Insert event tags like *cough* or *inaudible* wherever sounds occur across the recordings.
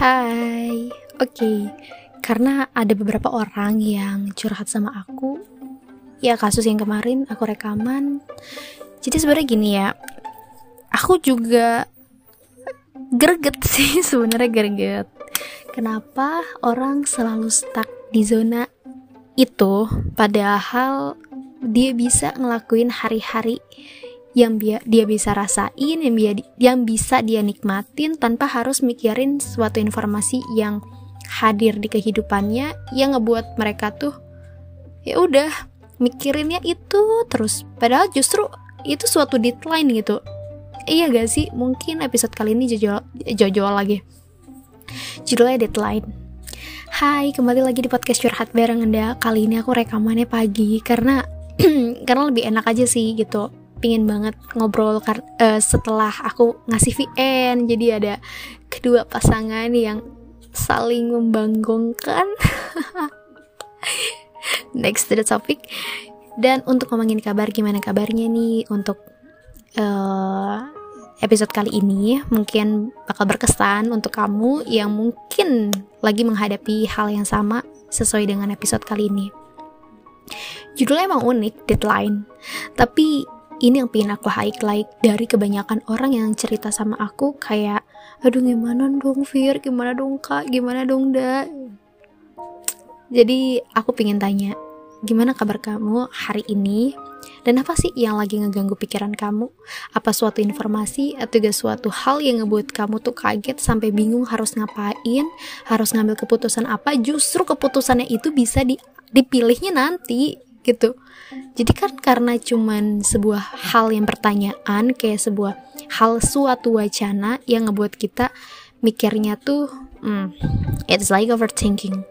Hai, oke. Karena ada beberapa orang yang curhat sama aku. Ya kasus yang kemarin aku rekaman. Jadi sebenarnya gini ya. Aku juga greget *laughs* sih sebenarnya greget. Kenapa orang selalu stuck di zona itu padahal dia bisa ngelakuin hari-hari yang dia, dia bisa rasain, yang, dia, yang bisa dia nikmatin tanpa harus mikirin suatu informasi yang hadir di kehidupannya yang ngebuat mereka tuh ya udah mikirinnya itu terus. Padahal justru itu suatu deadline gitu. Iya gak sih? Mungkin episode kali ini jojol jojol lagi. Judulnya deadline. Hai, kembali lagi di podcast curhat bareng Anda. Kali ini aku rekamannya pagi karena *clears throat* karena lebih enak aja sih gitu pingin banget ngobrol uh, setelah aku ngasih VN jadi ada kedua pasangan yang saling membanggongkan. *laughs* Next to the topic. Dan untuk ngomongin kabar gimana kabarnya nih untuk uh, episode kali ini? Mungkin bakal berkesan untuk kamu yang mungkin lagi menghadapi hal yang sama sesuai dengan episode kali ini. Judulnya emang unik deadline. Tapi ini yang pengen aku highlight dari kebanyakan orang yang cerita sama aku kayak aduh gimana dong Fir? Gimana dong kak? Gimana dong da? Jadi aku pengen tanya gimana kabar kamu hari ini? Dan apa sih yang lagi ngeganggu pikiran kamu? Apa suatu informasi atau juga suatu hal yang ngebuat kamu tuh kaget sampai bingung harus ngapain, harus ngambil keputusan apa? Justru keputusannya itu bisa di, dipilihnya nanti gitu. Jadi kan karena cuman sebuah hal yang pertanyaan kayak sebuah hal suatu wacana yang ngebuat kita mikirnya tuh hmm, it's like overthinking.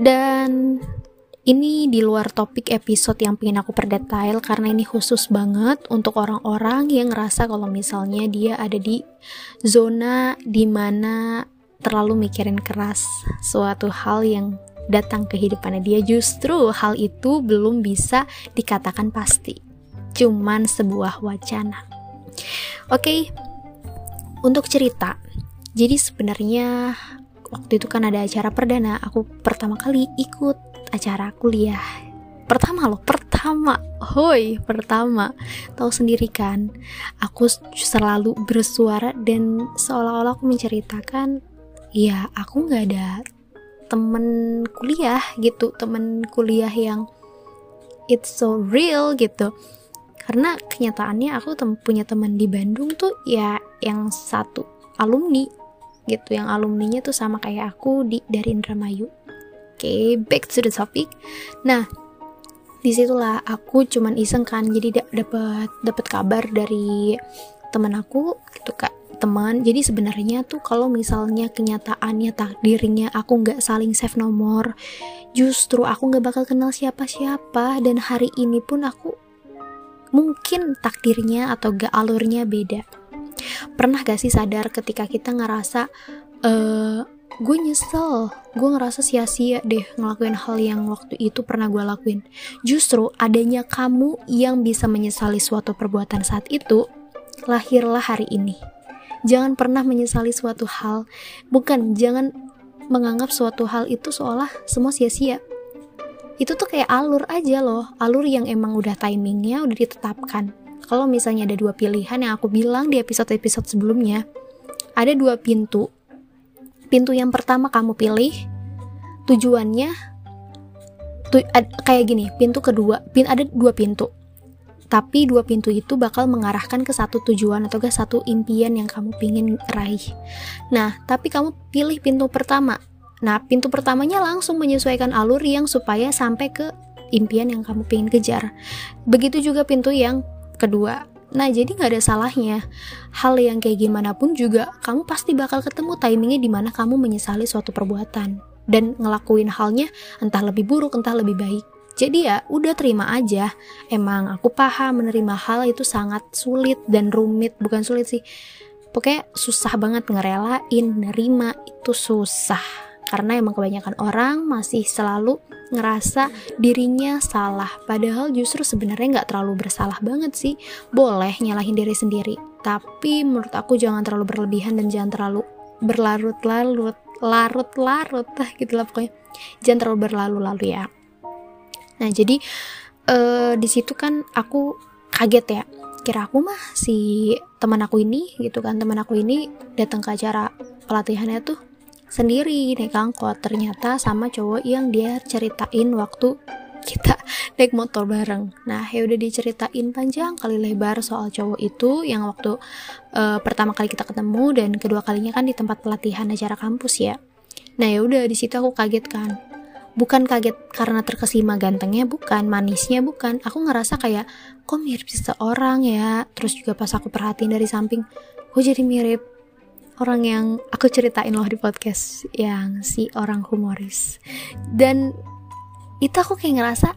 Dan ini di luar topik episode yang pengen aku perdetail karena ini khusus banget untuk orang-orang yang ngerasa kalau misalnya dia ada di zona di mana terlalu mikirin keras suatu hal yang datang kehidupannya. Dia justru hal itu belum bisa dikatakan pasti. Cuman sebuah wacana. Oke okay, untuk cerita. Jadi sebenarnya waktu itu kan ada acara perdana. Aku pertama kali ikut acara kuliah. Pertama loh pertama. Hoi pertama. Tahu sendiri kan aku selalu bersuara dan seolah-olah aku menceritakan ya aku nggak ada temen kuliah gitu temen kuliah yang it's so real gitu. Karena kenyataannya aku tem punya teman di Bandung tuh ya yang satu alumni gitu yang alumninya tuh sama kayak aku di dari Indramayu. Oke okay, back to the topic. Nah di situlah aku cuman iseng kan jadi dapat dapat kabar dari teman aku gitu kak teman. Jadi sebenarnya tuh kalau misalnya kenyataannya takdirnya aku nggak saling save nomor justru aku nggak bakal kenal siapa-siapa. Dan hari ini pun aku mungkin takdirnya atau gak alurnya beda. Pernah gak sih sadar ketika kita ngerasa uh, gue nyesel gue ngerasa sia-sia deh ngelakuin hal yang waktu itu pernah gue lakuin. Justru adanya kamu yang bisa menyesali suatu perbuatan saat itu lahirlah hari ini jangan pernah menyesali suatu hal. Bukan jangan menganggap suatu hal itu seolah semua sia-sia. Itu tuh kayak alur aja loh. Alur yang emang udah timingnya udah ditetapkan. Kalau misalnya ada dua pilihan yang aku bilang di episode-episode sebelumnya ada dua pintu. Pintu yang pertama kamu pilih tujuannya tu, kayak gini pintu kedua pin ada dua pintu tapi dua pintu itu bakal mengarahkan ke satu tujuan atau ke satu impian yang kamu pingin raih. Nah, tapi kamu pilih pintu pertama. Nah, pintu pertamanya langsung menyesuaikan alur yang supaya sampai ke impian yang kamu pingin kejar. Begitu juga pintu yang kedua. Nah, jadi nggak ada salahnya. Hal yang kayak gimana pun juga, kamu pasti bakal ketemu timingnya di mana kamu menyesali suatu perbuatan. Dan ngelakuin halnya entah lebih buruk, entah lebih baik. Jadi ya udah terima aja. Emang aku paham menerima hal itu sangat sulit dan rumit, bukan sulit sih. Pokoknya susah banget ngerelain, nerima itu susah. Karena emang kebanyakan orang masih selalu ngerasa dirinya salah. Padahal justru sebenarnya nggak terlalu bersalah banget sih. Boleh nyalahin diri sendiri. Tapi menurut aku jangan terlalu berlebihan dan jangan terlalu berlarut-larut larut-larut lah gitu lah pokoknya jangan terlalu berlalu-lalu ya nah jadi uh, di situ kan aku kaget ya kira aku mah si teman aku ini gitu kan teman aku ini datang ke acara pelatihannya tuh sendiri naik angkot ternyata sama cowok yang dia ceritain waktu kita *laughs* naik motor bareng. Nah, ya udah diceritain panjang kali lebar soal cowok itu yang waktu uh, pertama kali kita ketemu dan kedua kalinya kan di tempat pelatihan acara kampus ya. Nah, ya udah di situ aku kaget kan bukan kaget karena terkesima gantengnya bukan. Manisnya bukan. Aku ngerasa kayak kok mirip seseorang ya? Terus juga pas aku perhatiin dari samping kok jadi mirip? Orang yang aku ceritain loh di podcast yang si orang humoris. Dan itu aku kayak ngerasa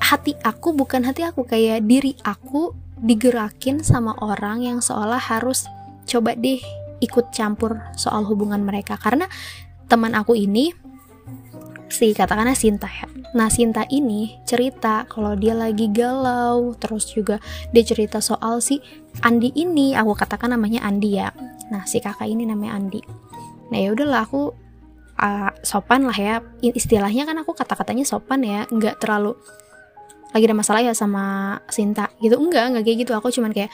hati aku bukan hati aku kayak diri aku digerakin sama orang yang seolah harus coba deh ikut campur soal hubungan mereka. Karena teman aku ini si katakanlah Sinta ya. Nah Sinta ini cerita kalau dia lagi galau, terus juga dia cerita soal si Andi ini, aku katakan namanya Andi ya. Nah si kakak ini namanya Andi. Nah ya udahlah aku uh, sopan lah ya. Istilahnya kan aku kata-katanya sopan ya, nggak terlalu lagi ada masalah ya sama Sinta gitu enggak enggak kayak gitu aku cuman kayak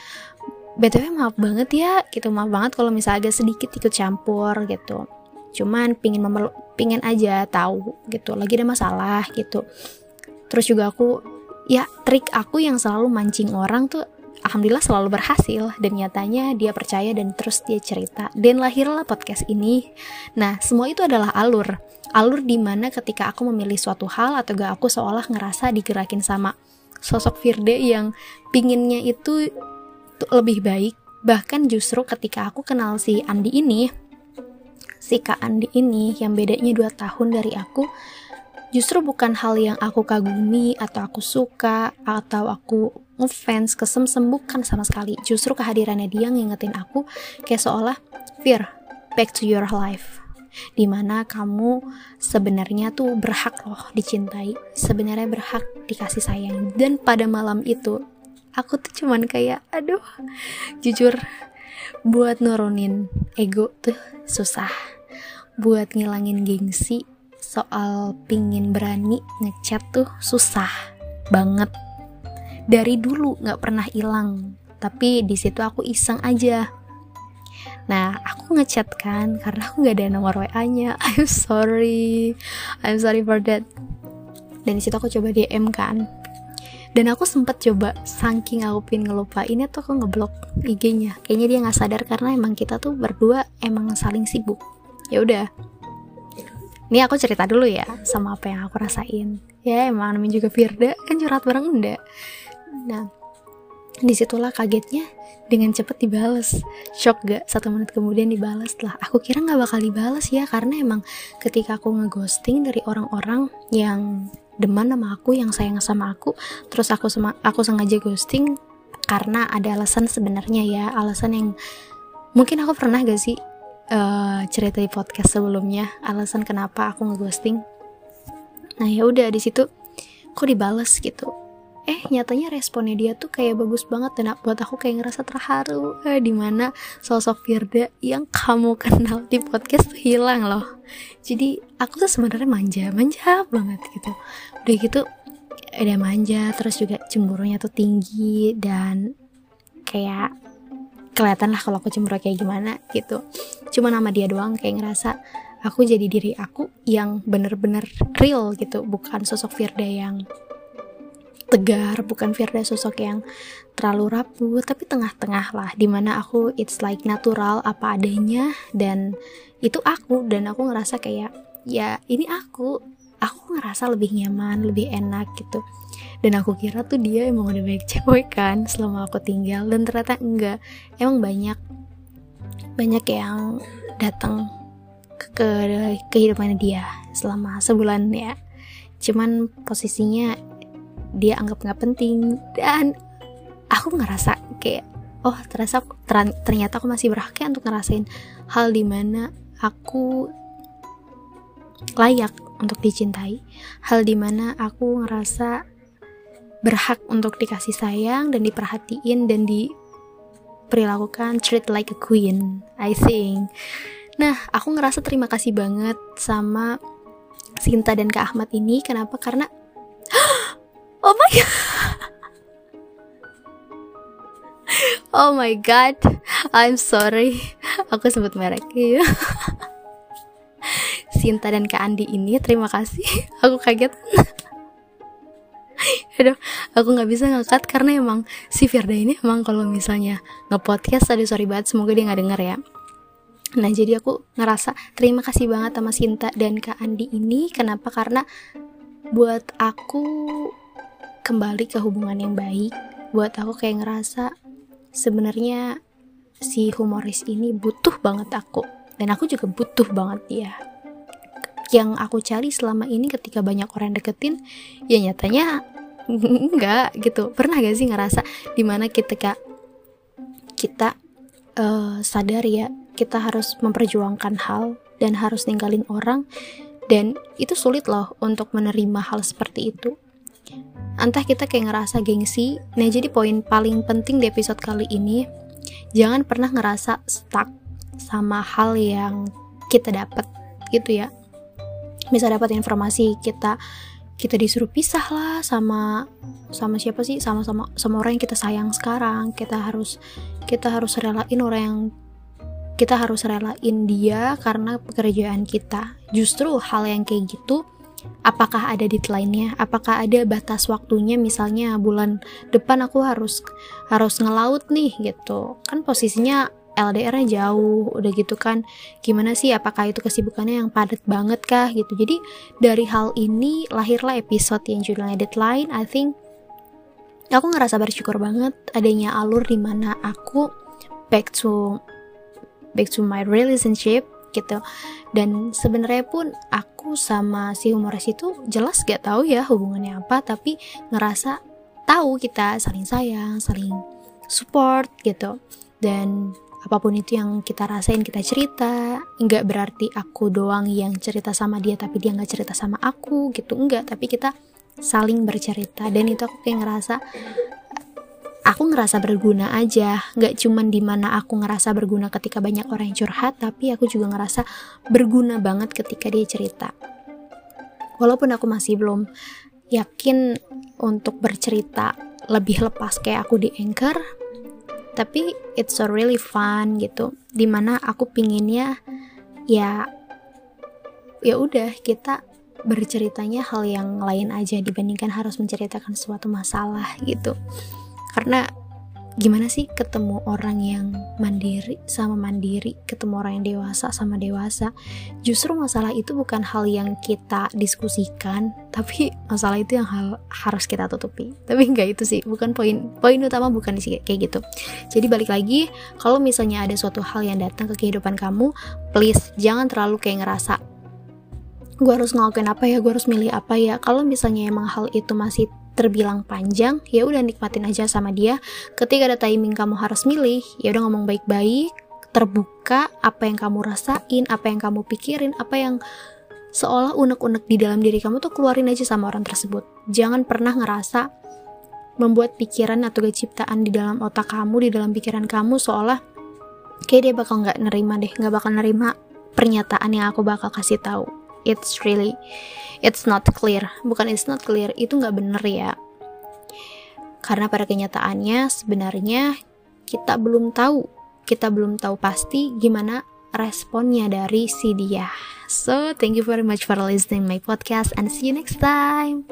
btw maaf banget ya gitu maaf banget kalau misalnya agak sedikit ikut campur gitu cuman pingin memerlu pingin aja tahu gitu lagi ada masalah gitu. Terus juga aku ya trik aku yang selalu mancing orang tuh alhamdulillah selalu berhasil dan nyatanya dia percaya dan terus dia cerita dan lahirlah podcast ini. Nah semua itu adalah alur. Alur di mana ketika aku memilih suatu hal atau gak aku seolah ngerasa digerakin sama sosok Firde yang pinginnya itu lebih baik. Bahkan justru ketika aku kenal si Andi ini si Kak Andi ini yang bedanya 2 tahun dari aku justru bukan hal yang aku kagumi atau aku suka atau aku ngefans kesemsem bukan sama sekali. Justru kehadirannya dia ngingetin aku kayak seolah Fir back to your life. Di mana kamu sebenarnya tuh berhak loh dicintai sebenarnya berhak dikasih sayang. Dan pada malam itu aku tuh cuman kayak aduh jujur buat nurunin ego tuh susah buat ngilangin gengsi soal pingin berani ngechat tuh susah banget. Dari dulu nggak pernah hilang tapi di situ aku iseng aja. Nah aku ngechat kan karena aku nggak ada nomor wa nya *laughs* I'm sorry. I'm sorry for that. Dan di situ aku coba DM kan. Dan aku sempet coba saking aku pin ngelupainnya tuh aku ngeblok IG-nya kayaknya dia nggak sadar karena emang kita tuh berdua emang saling sibuk ya udah. Ini aku cerita dulu ya sama apa yang aku rasain. Ya emang namanya juga Firda kan curhat bareng enggak nah di situlah kagetnya dengan cepet dibales. Shock gak satu menit kemudian dibales lah. Aku kira nggak bakal dibales ya karena emang ketika aku ngeghosting dari orang-orang yang deman sama aku yang sayang sama aku terus aku sama aku sengaja ghosting karena ada alasan sebenarnya ya. Alasan yang mungkin aku pernah gak sih uh, cerita di podcast sebelumnya alasan kenapa aku ngeghosting. Nah ya udah di situ kok dibales gitu. Eh nyatanya responnya dia tuh kayak bagus banget dan buat aku kayak ngerasa terharu. Eh, di mana sosok Firda yang kamu *laughs* kenal di podcast tuh hilang loh. Jadi aku tuh sebenarnya manja manja banget gitu. Udah gitu ada manja terus juga cemburunya tuh tinggi dan kayak kelihatan lah kalau aku cemburu kayak gimana gitu. Cuma nama dia doang kayak ngerasa aku jadi diri aku yang bener-bener real gitu. Bukan sosok Firda yang tegar bukan Firda sosok yang terlalu rapuh tapi tengah-tengah lah di mana aku it's like natural apa adanya dan itu aku. Dan aku ngerasa kayak ya ini aku aku ngerasa lebih nyaman lebih enak gitu. Dan aku kira tuh dia emang udah baik cewek kan selama aku tinggal dan ternyata enggak. Emang banyak banyak yang datang ke, ke kehidupannya dia selama sebulan ya. Cuman posisinya dia anggap nggak penting dan aku ngerasa kayak oh terasa ternyata aku masih berhak ya untuk ngerasain hal di mana aku layak untuk dicintai. Hal di mana aku ngerasa berhak untuk dikasih sayang dan diperhatiin dan di diperlakukan treat like a queen I think. Nah aku ngerasa terima kasih banget sama Sinta dan Kak Ahmad ini. Kenapa? Karena *gasps* oh my god. *laughs* Oh my god. I'm sorry. Aku sebut merek *laughs* Sinta dan Kak Andi ini terima kasih. *laughs* Aku kaget. *laughs* Aduh aku nggak bisa ngangkat karena emang si Firda ini emang kalau misalnya nge-podcast tadi sorry banget semoga dia nggak denger ya. Nah jadi aku ngerasa terima kasih banget sama Sinta dan Kak Andi ini. Kenapa? Karena buat aku kembali ke hubungan yang baik buat aku kayak ngerasa sebenarnya si humoris ini butuh banget aku. Dan aku juga butuh banget dia yang aku cari selama ini ketika banyak orang deketin ya nyatanya *laughs* enggak gitu. Pernah gak sih ngerasa di mana ketika kita uh, sadar ya kita harus memperjuangkan hal dan harus ninggalin orang dan itu sulit loh untuk menerima hal seperti itu. Entah kita kayak ngerasa gengsi nah jadi poin paling penting di episode kali ini jangan pernah ngerasa stuck sama hal yang kita dapat gitu ya bisa dapat informasi kita kita disuruh pisah lah sama sama siapa sih? Sama sama sama orang yang kita sayang sekarang. Kita harus kita harus relain orang yang kita harus relain dia karena pekerjaan kita. Justru hal yang kayak gitu apakah ada deadline-nya? Apakah ada batas waktunya? Misalnya bulan depan aku harus harus ngelaut nih gitu. Kan posisinya LDR-nya jauh udah gitu kan. Gimana sih apakah itu kesibukannya yang padat banget kah gitu. Jadi dari hal ini lahirlah episode yang judulnya Deadline. I think aku ngerasa bersyukur banget adanya alur di mana aku back to back to my relationship gitu. Dan sebenarnya pun aku sama si humoris itu jelas gak tahu ya hubungannya apa tapi ngerasa tahu kita saling sayang saling support gitu. Dan apa pun itu yang kita rasain kita cerita. Nggak berarti aku doang yang cerita sama dia tapi dia nggak cerita sama aku gitu. Enggak tapi kita saling bercerita. Dan itu aku kayak ngerasa aku ngerasa berguna aja. Nggak cuman di mana aku ngerasa berguna ketika banyak orang yang curhat tapi aku juga ngerasa berguna banget ketika dia cerita. Walaupun aku masih belum yakin untuk bercerita lebih lepas kayak aku di anchor tapi it's so really fun gitu. Di mana aku pinginnya ya ya udah kita berceritanya hal yang lain aja dibandingkan harus menceritakan suatu masalah gitu. Karena gimana sih ketemu orang yang mandiri sama mandiri, ketemu orang yang dewasa sama dewasa. Justru masalah itu bukan hal yang kita diskusikan, tapi masalah itu yang hal harus kita tutupi. Tapi enggak itu sih, bukan poin poin utama bukan sih kayak gitu. Jadi balik lagi, kalau misalnya ada suatu hal yang datang ke kehidupan kamu, please jangan terlalu kayak ngerasa gue harus ngelakuin apa ya, gue harus milih apa ya. Kalau misalnya emang hal itu masih terbilang panjang, ya udah nikmatin aja sama dia. Ketika ada timing kamu harus milih, ya udah ngomong baik-baik, terbuka apa yang kamu rasain, apa yang kamu pikirin, apa yang seolah unek-unek di dalam diri kamu tuh keluarin aja sama orang tersebut. Jangan pernah ngerasa membuat pikiran atau ciptaan di dalam otak kamu, di dalam pikiran kamu seolah kayak dia bakal nggak nerima deh, nggak bakal nerima pernyataan yang aku bakal kasih tahu. It's really it's not clear. Bukan it's not clear itu nggak bener ya. Karena pada kenyataannya sebenarnya kita belum tahu. Kita belum tahu pasti gimana responnya dari si dia. So thank you very much for listening my podcast and see you next time